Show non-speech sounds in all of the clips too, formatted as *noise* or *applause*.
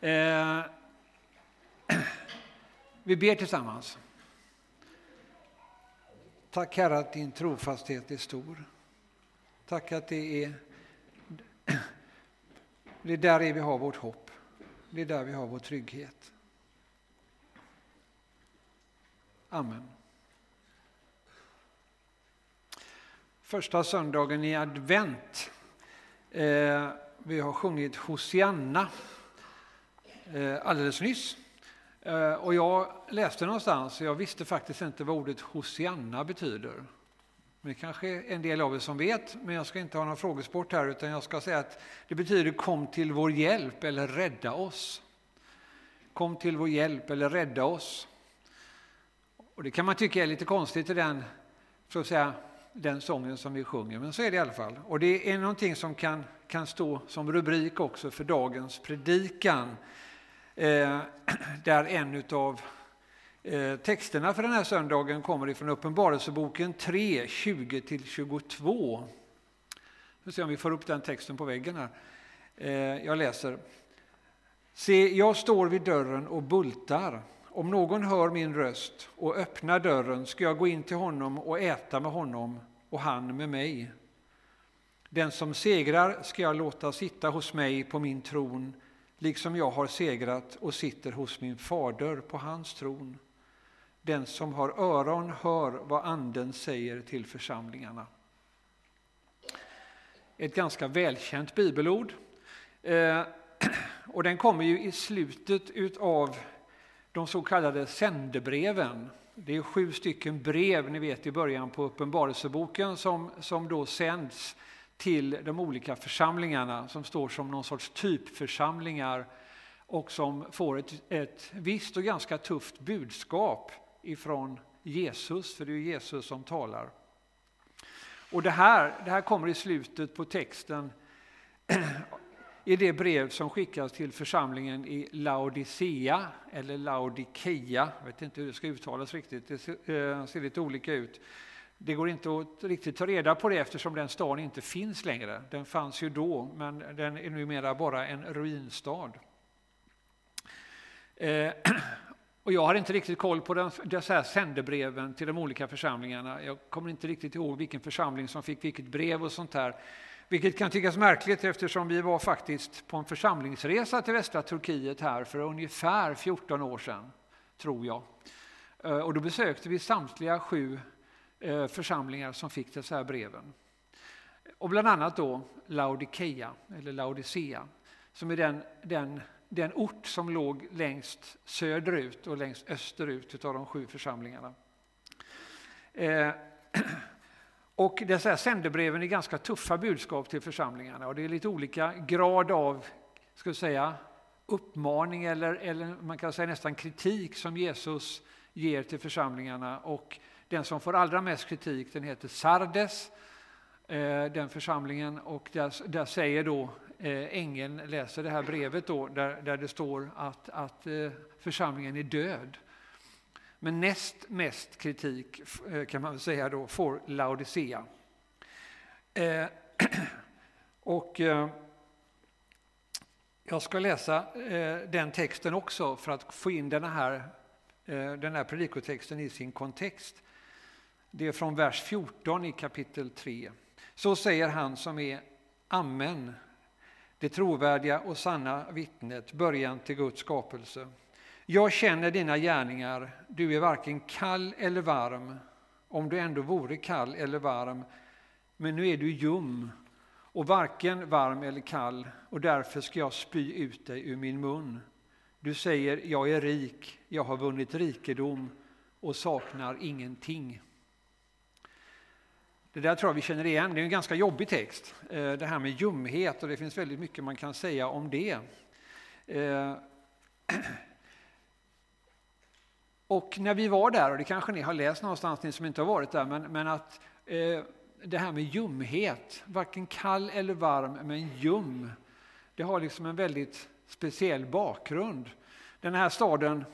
Eh, *clears throat* vi ber tillsammans. Tack Herre att din trofasthet är stor. Tack att det är, *clears throat* det är där vi har vårt hopp. Det är där vi har vår trygghet. Amen. Första söndagen i advent. Eh, vi har sjungit Hosianna Eh, alldeles nyss. Eh, och jag läste någonstans, jag visste faktiskt inte vad ordet Hosianna betyder. Men det kanske är en del av er som vet, men jag ska inte ha någon frågesport här utan jag ska säga att det betyder kom till vår hjälp eller rädda oss. Kom till vår hjälp eller rädda oss. Och det kan man tycka är lite konstigt i den, så att säga, den sången som vi sjunger, men så är det i alla fall. Och det är någonting som kan, kan stå som rubrik också för dagens predikan. Eh, *clears throat* där en av eh, texterna för den här söndagen kommer ifrån Uppenbarelseboken 3, 20-22. Vi får se om vi får upp den texten på väggen här. Eh, jag läser. Se, jag står vid dörren och bultar. Om någon hör min röst och öppnar dörren ska jag gå in till honom och äta med honom och han med mig. Den som segrar ska jag låta sitta hos mig på min tron liksom jag har segrat och sitter hos min fader på hans tron. Den som har öron hör vad Anden säger till församlingarna. Ett ganska välkänt bibelord. Eh, *clears throat* och den kommer ju i slutet av de så kallade sändebreven. Det är sju stycken brev ni vet i början på Uppenbarelseboken som, som då sänds till de olika församlingarna som står som någon sorts typförsamlingar och som får ett, ett visst och ganska tufft budskap ifrån Jesus, för det är Jesus som talar. Och det här, det här kommer i slutet på texten *clears throat* i det brev som skickas till församlingen i Laodicea, eller Laodikeia, jag vet inte hur det ska uttalas riktigt, det ser, eh, ser lite olika ut. Det går inte att riktigt ta reda på det eftersom den staden inte finns längre. Den fanns ju då, men den är numera bara en ruinstad. Eh, *clears throat* och jag har inte riktigt koll på den, dessa sändebreven till de olika församlingarna. Jag kommer inte riktigt ihåg vilken församling som fick vilket brev och sånt där. Vilket kan tyckas märkligt eftersom vi var faktiskt på en församlingsresa till västra Turkiet här för ungefär 14 år sedan, tror jag. Eh, och då besökte vi samtliga sju Eh, församlingar som fick dessa här breven. Och bland annat då Laodikeia, eller Laodicea, som är den, den, den ort som låg längst söderut och längst österut av de sju församlingarna. Eh, *clears throat* och dessa sändebreven är ganska tuffa budskap till församlingarna och det är lite olika grad av ska säga, uppmaning eller, eller man kan säga nästan kritik som Jesus ger till församlingarna. Och den som får allra mest kritik den heter Sardes, eh, den församlingen. Och där, där säger då eh, ängeln, läser det här brevet då, där, där det står att, att eh, församlingen är död. Men näst mest kritik kan man säga då får Laodicea. Eh, *clears throat* och eh, jag ska läsa den texten också för att få in den här, den här predikotexten i sin kontext. Det är från vers 14 i kapitel 3. Så säger han som är Amen, det trovärdiga och sanna vittnet, början till Guds skapelse. Jag känner dina gärningar, du är varken kall eller varm, om du ändå vore kall eller varm, men nu är du ljum och varken varm eller kall, och därför ska jag spy ut dig ur min mun. Du säger, jag är rik, jag har vunnit rikedom och saknar ingenting. Det där tror jag vi känner igen, det är en ganska jobbig text, eh, det här med ljumhet, och det finns väldigt mycket man kan säga om det. Eh, *clears throat* och när vi var där, och det kanske ni har läst någonstans, ni som inte har varit där, men, men att eh, det här med ljumhet, varken kall eller varm, men ljum, det har liksom en väldigt speciell bakgrund. Den här staden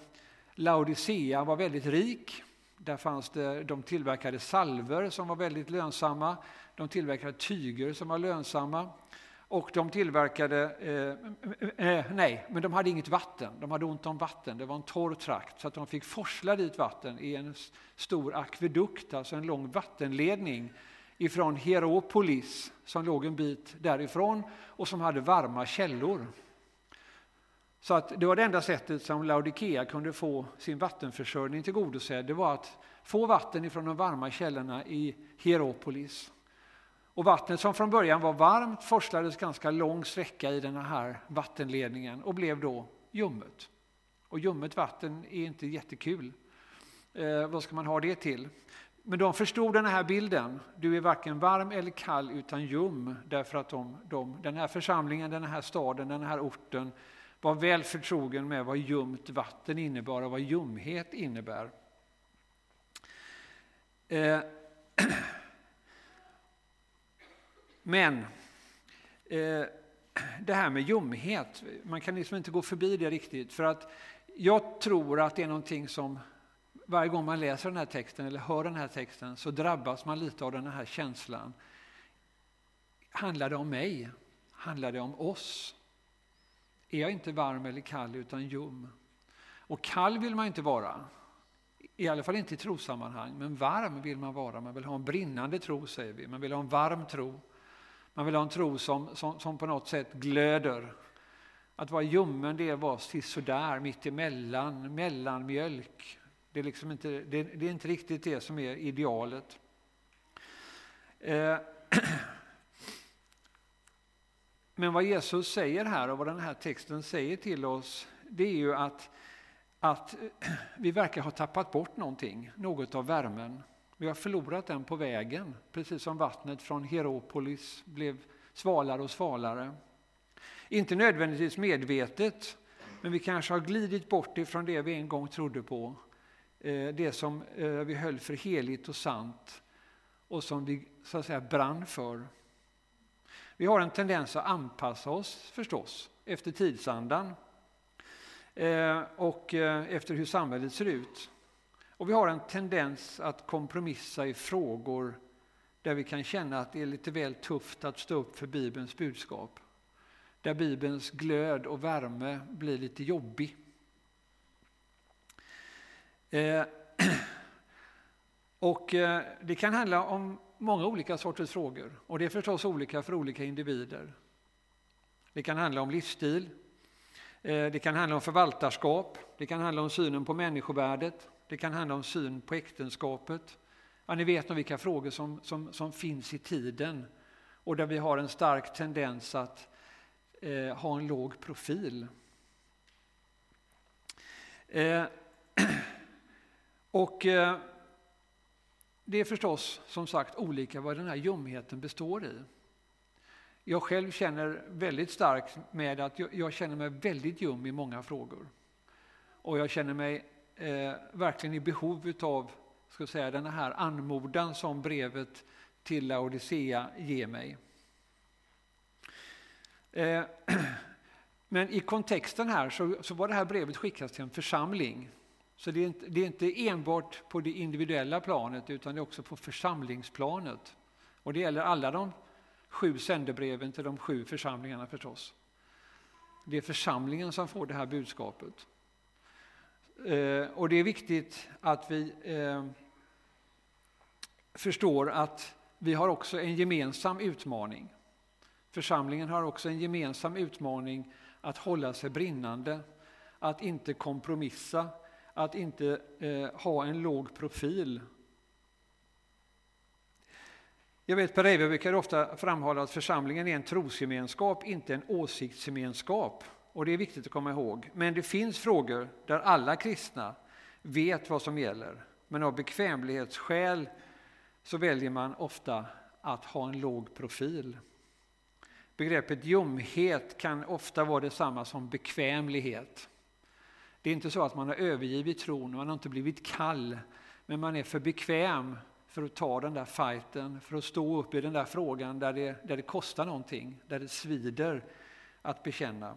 Laodicea var väldigt rik. Där fanns det, de tillverkade salver som var väldigt lönsamma. De tillverkade tyger som var lönsamma. Och de tillverkade, eh, eh, nej, men de hade inget vatten. De hade ont om vatten. Det var en torr trakt så att de fick forsla dit vatten i en stor akvedukt, alltså en lång vattenledning ifrån Hieropolis som låg en bit därifrån och som hade varma källor. Så att det var det enda sättet som Laodikea kunde få sin vattenförsörjning tillgodosedd. Det var att få vatten ifrån de varma källorna i Hieropolis. Och vattnet som från början var varmt forslades ganska lång sträcka i den här vattenledningen och blev då ljummet. Och ljummet vatten är inte jättekul. Eh, vad ska man ha det till? Men de förstod den här bilden. Du är varken varm eller kall utan ljum. Därför att de, de, den här församlingen, den här staden, den här orten var väl förtrogen med vad ljumt vatten innebar och vad ljumhet innebär. Eh, *clears throat* Men eh, det här med ljumhet, man kan liksom inte gå förbi det riktigt. För att jag tror att det är någonting som varje gång man läser den här texten eller hör den här texten så drabbas man lite av den här känslan. Handlar det om mig? Handlar det om oss? Är jag inte varm eller kall utan ljum? Och kall vill man inte vara. I alla fall inte i trosammanhang, men varm vill man vara. Man vill ha en brinnande tro, säger vi. Man vill ha en varm tro. Man vill ha en tro som, som, som på något sätt glöder. Att vara ljummen, det är att vara sisådär, mittemellan, mellanmjölk. Det är, liksom inte, det, det är inte riktigt det som är idealet. Eh. *clears throat* Men vad Jesus säger här och vad den här texten säger till oss, det är ju att, att *clears throat* vi verkar ha tappat bort någonting, något av värmen. Vi har förlorat den på vägen, precis som vattnet från Hieropolis blev svalare och svalare. Inte nödvändigtvis medvetet, men vi kanske har glidit bort ifrån det vi en gång trodde på. Eh, det som eh, vi höll för heligt och sant och som vi så att säga brann för. Vi har en tendens att anpassa oss förstås efter tidsandan eh, och eh, efter hur samhället ser ut. Och vi har en tendens att kompromissa i frågor där vi kan känna att det är lite väl tufft att stå upp för Bibelns budskap. Där Bibelns glöd och värme blir lite jobbig. Eh, *clears throat* och det kan handla om många olika sorters frågor och det är förstås olika för olika individer. Det kan handla om livsstil, eh, det kan handla om förvaltarskap, det kan handla om synen på människovärdet, det kan handla om syn på äktenskapet. Ja, ni vet nog vilka frågor som, som, som finns i tiden och där vi har en stark tendens att eh, ha en låg profil. Eh, *clears throat* och eh, det är förstås som sagt olika vad den här ljumheten består i. Jag själv känner väldigt starkt med att jag, jag känner mig väldigt ljum i många frågor. Och jag känner mig eh, verkligen i behov av ska säga, den här anmodan som brevet till Laodicea ger mig. Eh, *clears throat* men i kontexten här så, så, var det här brevet skickat till en församling. Så det är, inte, det är inte enbart på det individuella planet utan det är också på församlingsplanet. Och det gäller alla de sju sändebreven till de sju församlingarna förstås. Det är församlingen som får det här budskapet. Eh, och det är viktigt att vi eh, förstår att vi har också en gemensam utmaning. Församlingen har också en gemensam utmaning att hålla sig brinnande, att inte kompromissa, att inte eh, ha en låg profil. Jag vet Per Eivor brukar ofta framhålla att församlingen är en trosgemenskap, inte en åsiktsgemenskap. Och det är viktigt att komma ihåg. Men det finns frågor där alla kristna vet vad som gäller. Men av bekvämlighetsskäl så väljer man ofta att ha en låg profil. Begreppet ljumhet kan ofta vara detsamma som bekvämlighet. Det är inte så att man har övergivit tron, man har inte blivit kall, men man är för bekväm för att ta den där fighten, för att stå upp i den där frågan där det, där det kostar någonting, där det svider att bekänna.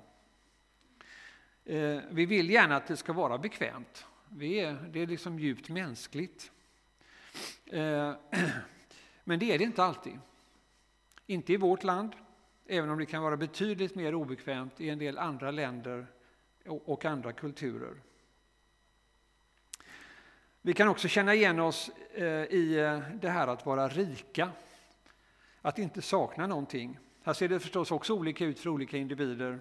Eh, vi vill gärna att det ska vara bekvämt. Vi är, det är liksom djupt mänskligt. Eh, *clears throat* men det är det inte alltid. Inte i vårt land, även om det kan vara betydligt mer obekvämt i en del andra länder och andra kulturer. Vi kan också känna igen oss eh, i eh, det här att vara rika, att inte sakna någonting. Här ser det förstås också olika ut för olika individer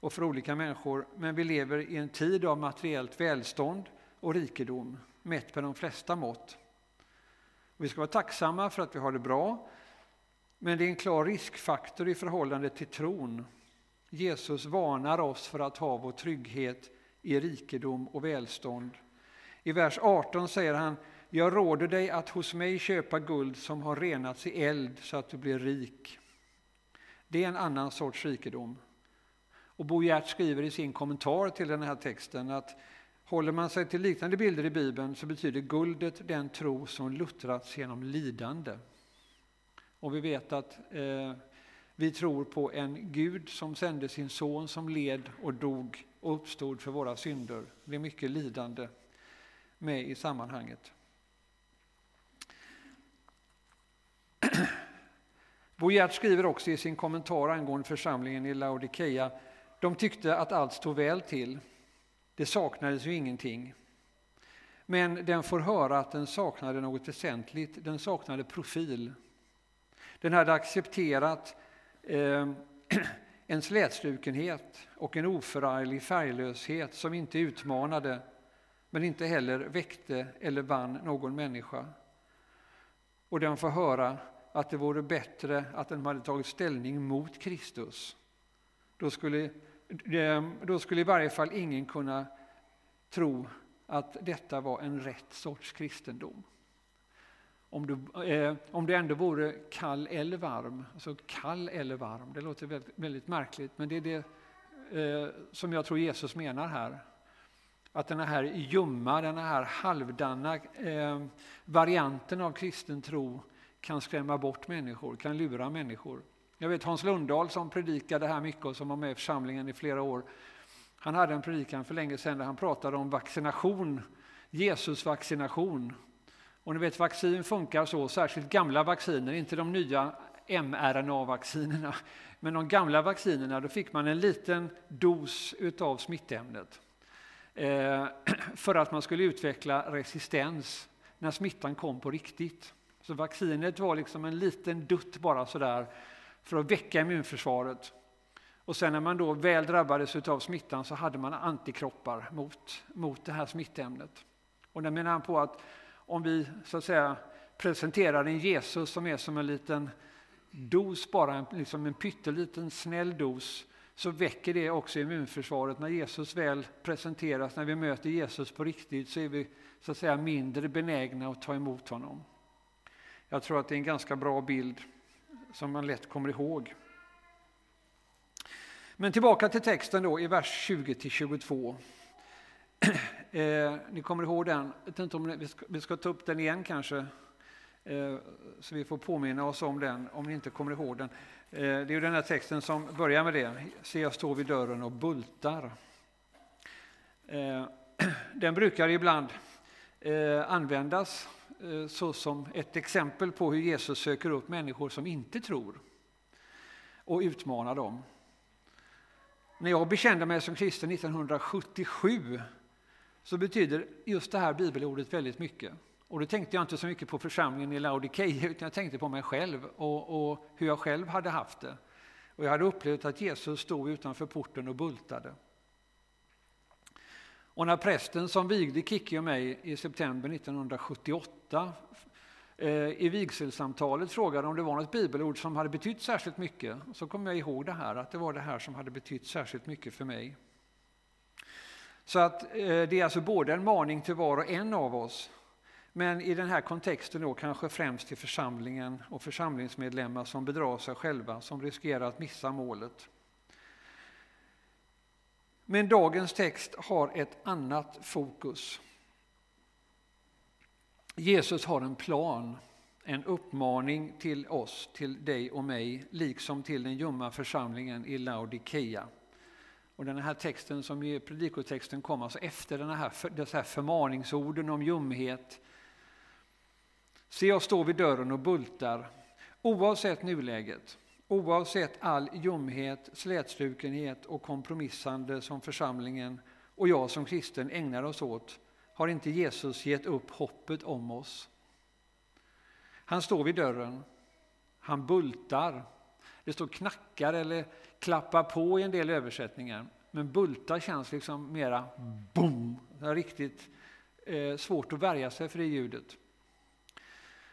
och för olika människor, men vi lever i en tid av materiellt välstånd och rikedom, mätt med de flesta mått. Vi ska vara tacksamma för att vi har det bra, men det är en klar riskfaktor i förhållande till tron. Jesus varnar oss för att ha vår trygghet i rikedom och välstånd. I vers 18 säger han Jag råder dig att hos mig köpa guld som har renats i eld så att du blir rik. Det är en annan sorts rikedom. Och Bo Gert skriver i sin kommentar till den här texten att håller man sig till liknande bilder i Bibeln så betyder guldet den tro som luttrats genom lidande. Och vi vet att eh, vi tror på en Gud som sände sin son som led och dog och uppstod för våra synder. Det är mycket lidande med i sammanhanget. *clears throat* Bo skriver också i sin kommentar angående församlingen i Laodikeia de tyckte att allt stod väl till. Det saknades ju ingenting. Men den får höra att den saknade något väsentligt, den saknade profil. Den hade accepterat Ehm, *clears throat* en slätstrukenhet och en oförarglig färglöshet som inte utmanade men inte heller väckte eller vann någon människa. Och den får höra att det vore bättre att den hade tagit ställning mot Kristus. Då skulle, ehm, då skulle i varje fall ingen kunna tro att detta var en rätt sorts kristendom. Om, du, eh, om du ändå vore kall eller varm, alltså kall eller varm, det låter väldigt, väldigt märkligt, men det är det eh, som jag tror Jesus menar här. Att den här ljumma, den här halvdana eh, varianten av kristen tro kan skrämma bort människor, kan lura människor. Jag vet Hans Lundahl som predikade här mycket och som var med i församlingen i flera år. Han hade en predikan för länge sedan där han pratade om vaccination, Jesus vaccination. Och ni vet vaccin funkar så, särskilt gamla vacciner, inte de nya mRNA-vaccinerna. *laughs* Men de gamla vaccinerna, då fick man en liten dos utav smittämnet. Eh, *clears throat* för att man skulle utveckla resistens när smittan kom på riktigt. Så vaccinet var liksom en liten dutt bara sådär för att väcka immunförsvaret. Och sen när man då väl drabbades av smittan så hade man antikroppar mot, mot det här smittämnet. Och där menar han på att om vi så att säga presenterar en Jesus som är som en liten dos, bara en, liksom en pytteliten snäll dos, så väcker det också immunförsvaret. När Jesus väl presenteras, när vi möter Jesus på riktigt, så är vi så att säga mindre benägna att ta emot honom. Jag tror att det är en ganska bra bild som man lätt kommer ihåg. Men tillbaka till texten då i vers 20-22. *clears throat* Eh, ni kommer ihåg den? Jag vet inte om vi ska, vi ska ta upp den igen kanske, eh, så vi får påminna oss om den om ni inte kommer ihåg den. Eh, det är ju den här texten som börjar med det. Se, jag står vid dörren och bultar. Eh, *clears throat* den brukar ibland eh, användas eh, så som ett exempel på hur Jesus söker upp människor som inte tror och utmanar dem. När jag bekände mig som kristen 1977 så betyder just det här bibelordet väldigt mycket. Och då tänkte jag inte så mycket på församlingen i Laodikeia utan jag tänkte på mig själv och, och, hur jag själv hade haft det. Och jag hade upplevt att Jesus stod utanför porten och bultade. Och när prästen som vigde Kikki och mig i september 1978 eh, i vigselsamtalet frågade om det var något bibelord som hade betytt särskilt mycket, så kom jag ihåg det här, att det var det här som hade betytt särskilt mycket för mig. Så att eh, det är alltså både en maning till var och en av oss, men i den här kontexten då kanske främst till församlingen och församlingsmedlemmar som bedrar sig själva, som riskerar att missa målet. Men dagens text har ett annat fokus. Jesus har en plan, en uppmaning till oss, till dig och mig, liksom till den ljumma församlingen i Laodikeia. Och den här texten som är predikotexten kom alltså efter den här, dessa här förmaningsorden om ljumhet. Se, jag står vid dörren och bultar. Oavsett nuläget, Oavsett all ljumhet, slätstrukenhet och kompromissande som församlingen och jag som kristen ägnar oss åt har inte Jesus gett upp hoppet om oss. Han står vid dörren. Han bultar. Det står knackar eller klappar på i en del översättningar. Men bultar känns liksom mera boom. Det är riktigt eh, svårt att värja sig för det ljudet.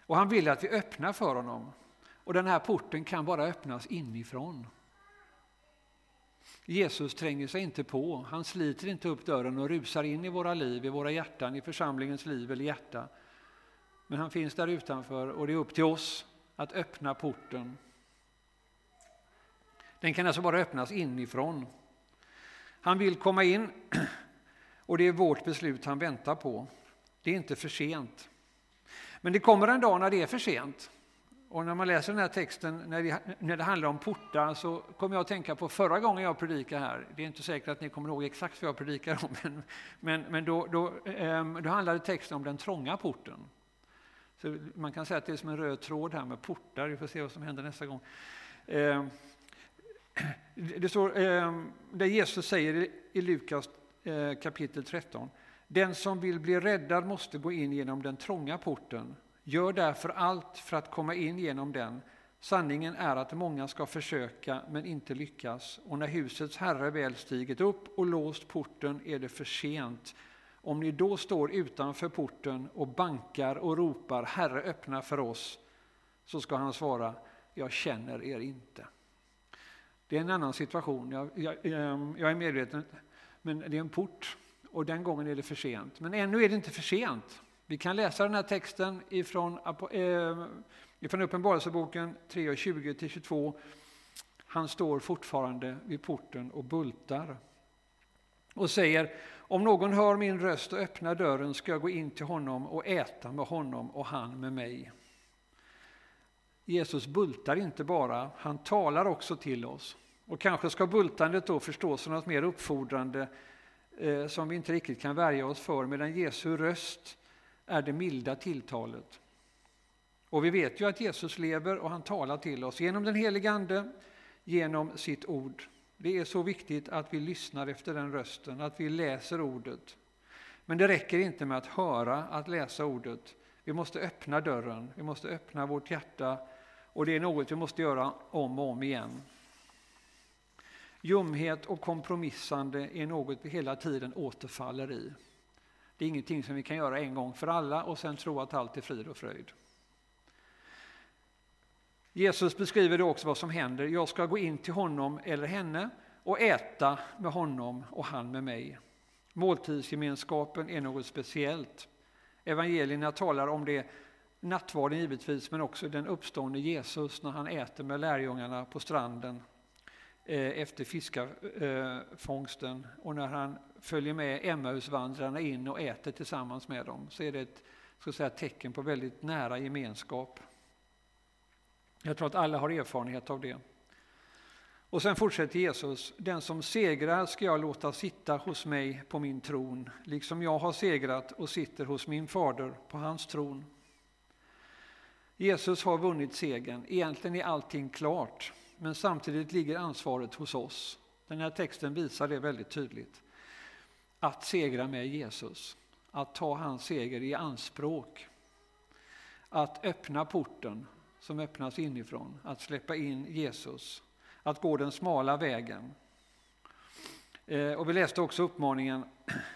Och han vill att vi öppnar för honom. Och den här porten kan bara öppnas inifrån. Jesus tränger sig inte på, han sliter inte upp dörren och rusar in i våra liv, i våra hjärtan, i församlingens liv eller hjärta. Men han finns där utanför och det är upp till oss att öppna porten. Den kan alltså bara öppnas inifrån. Han vill komma in *clears throat* och det är vårt beslut han väntar på. Det är inte för sent. Men det kommer en dag när det är för sent. Och när man läser den här texten, när det, när det handlar om portar, så kommer jag att tänka på förra gången jag predikade här. Det är inte säkert att ni kommer ihåg exakt vad jag predikade om, *laughs* men, men, men då, då, ehm, då handlade texten om den trånga porten. Så man kan säga att det är som en röd tråd här med portar. Vi får se vad som händer nästa gång. Ehm, det står, ehm, där Jesus säger i Lukas eh, kapitel 13. Den som vill bli räddad måste gå in genom den trånga porten. Gör därför allt för att komma in genom den. Sanningen är att många ska försöka men inte lyckas. Och när husets herre väl stigit upp och låst porten är det för sent. Om ni då står utanför porten och bankar och ropar Herre öppna för oss, så ska han svara Jag känner er inte. Det är en annan situation, jag, jag, ehm, jag är medveten, men det är en port och den gången är det för sent. Men ännu är det inte för sent. Vi kan läsa den här texten ifrån, äh, ifrån Uppenbarelseboken 3.20-22. Han står fortfarande vid porten och bultar och säger om någon hör min röst och öppnar dörren ska jag gå in till honom och äta med honom och han med mig. Jesus bultar inte bara, han talar också till oss. Och kanske ska bultandet då förstås som något mer uppfordrande eh, som vi inte riktigt kan värja oss för, medan Jesu röst är det milda tilltalet. Och vi vet ju att Jesus lever och han talar till oss genom den helige Ande, genom sitt ord. Det är så viktigt att vi lyssnar efter den rösten, att vi läser ordet. Men det räcker inte med att höra, att läsa ordet. Vi måste öppna dörren, vi måste öppna vårt hjärta och det är något vi måste göra om och om igen. Ljumhet och kompromissande är något vi hela tiden återfaller i. Det är ingenting som vi kan göra en gång för alla och sen tro att allt är frid och fröjd. Jesus beskriver då också vad som händer. Jag ska gå in till honom eller henne och äta med honom och han med mig. Måltidsgemenskapen är något speciellt. Evangelierna talar om det nattvarden givetvis, men också den uppstående Jesus när han äter med lärjungarna på stranden eh, efter fiskafångsten och när han följer med Emmausvandrarna in och äter tillsammans med dem så är det ett ska säga, tecken på väldigt nära gemenskap. Jag tror att alla har erfarenhet av det. Och sen fortsätter Jesus. Den som segrar ska jag låta sitta hos mig på min tron, liksom jag har segrat och sitter hos min fader på hans tron. Jesus har vunnit segern. Egentligen är allting klart, men samtidigt ligger ansvaret hos oss. Den här texten visar det väldigt tydligt. Att segra med Jesus, att ta hans seger i anspråk. Att öppna porten som öppnas inifrån, att släppa in Jesus, att gå den smala vägen. Eh, och vi läste också uppmaningen,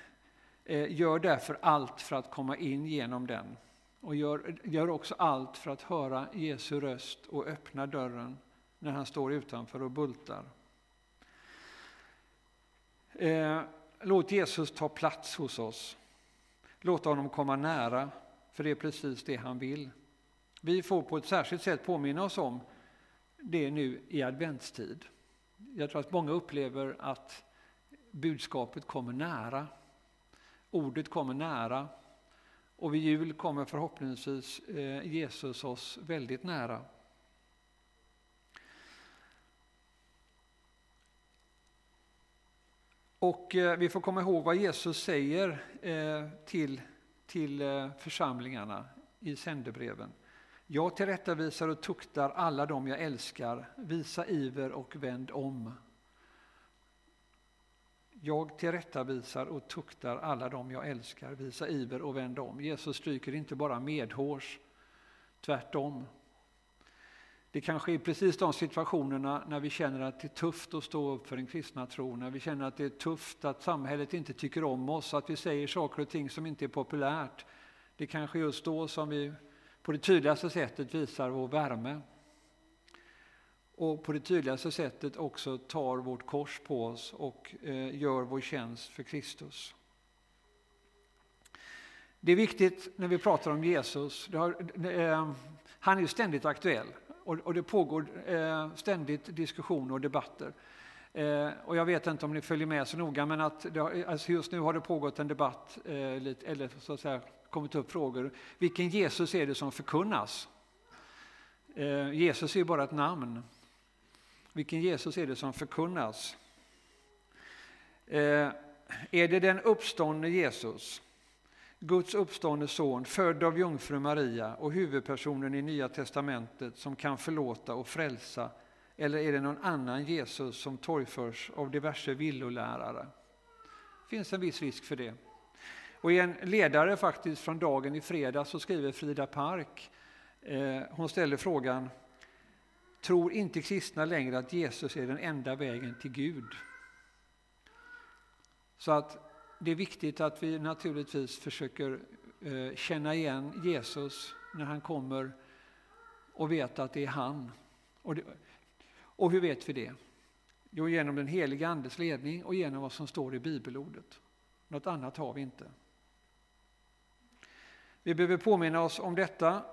*clears throat* eh, gör därför allt för att komma in genom den. Och gör, gör också allt för att höra Jesu röst och öppna dörren när han står utanför och bultar. Eh, låt Jesus ta plats hos oss. Låt honom komma nära, för det är precis det han vill. Vi får på ett särskilt sätt påminna oss om det nu i adventstid. Jag tror att många upplever att budskapet kommer nära. Ordet kommer nära. Och vid jul kommer förhoppningsvis eh, Jesus oss väldigt nära. Och eh, vi får komma ihåg vad Jesus säger eh, till, till församlingarna i sändebreven. Jag tillrättavisar och tuktar alla dem jag älskar. Visa iver och vänd om. Jag tillrättavisar och tuktar alla dem jag älskar. Visa iver och vänd om. Jesus stryker inte bara medhårs, tvärtom. Det kanske är precis de situationerna när vi känner att det är tufft att stå upp för den kristna tron, när vi känner att det är tufft att samhället inte tycker om oss, att vi säger saker och ting som inte är populärt. Det kanske är just då som vi på det tydligaste sättet visar vår värme. Och på det tydligaste sättet också tar vårt kors på oss och eh, gör vår tjänst för Kristus. Det är viktigt när vi pratar om Jesus, har, eh, han är ständigt aktuell och, det pågår eh, ständigt diskussioner och debatter. Eh, och jag vet inte om ni följer med så noga, men att det, alltså just nu har det pågått en debatt, eh, eller så att säga kommit upp frågor. Vilken Jesus är det som förkunnas? Jesus är ju bara ett namn. Vilken Jesus är det som förkunnas? Eh, är det den uppståndne Jesus, Guds uppståndne son, född av jungfru Maria och huvudpersonen i Nya testamentet som kan förlåta och frälsa? Eller är det någon annan Jesus som torgförs av diverse villolärare? Det finns en viss risk för det. Och I en ledare faktiskt från dagen i fredag så skriver Frida Park, eh, hon ställer frågan tror inte kristna längre att Jesus är den enda vägen till Gud. Så att det är viktigt att vi naturligtvis försöker eh, känna igen Jesus när han kommer och veta att det är han. Och, det, och hur vet vi det? Jo, genom den heliga Andes ledning och genom vad som står i bibelordet. Något annat har vi inte. Vi behöver påminna oss om detta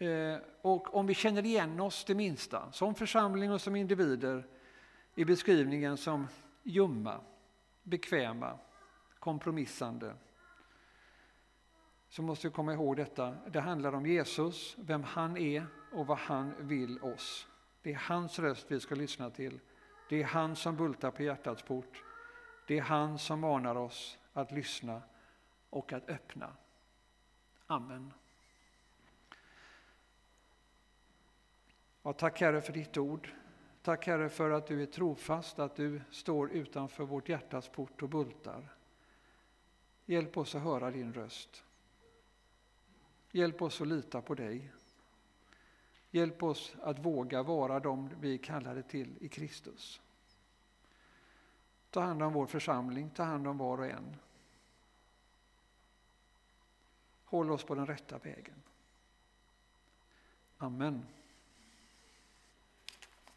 Eh, och om vi känner igen oss det minsta, som församling och som individer, i beskrivningen som ljumma, bekväma, kompromissande, så måste vi komma ihåg detta. Det handlar om Jesus, vem han är och vad han vill oss. Det är hans röst vi ska lyssna till. Det är han som bultar på hjärtats port. Det är han som manar oss att lyssna och att öppna. Amen. Ja, tack Herre för ditt ord. Tack Herre för att du är trofast, att du står utanför vårt hjärtas port och bultar. Hjälp oss att höra din röst. Hjälp oss att lita på dig. Hjälp oss att våga vara de vi kallade till i Kristus. Ta hand om vår församling, ta hand om var och en. Håll oss på den rätta vägen. Amen.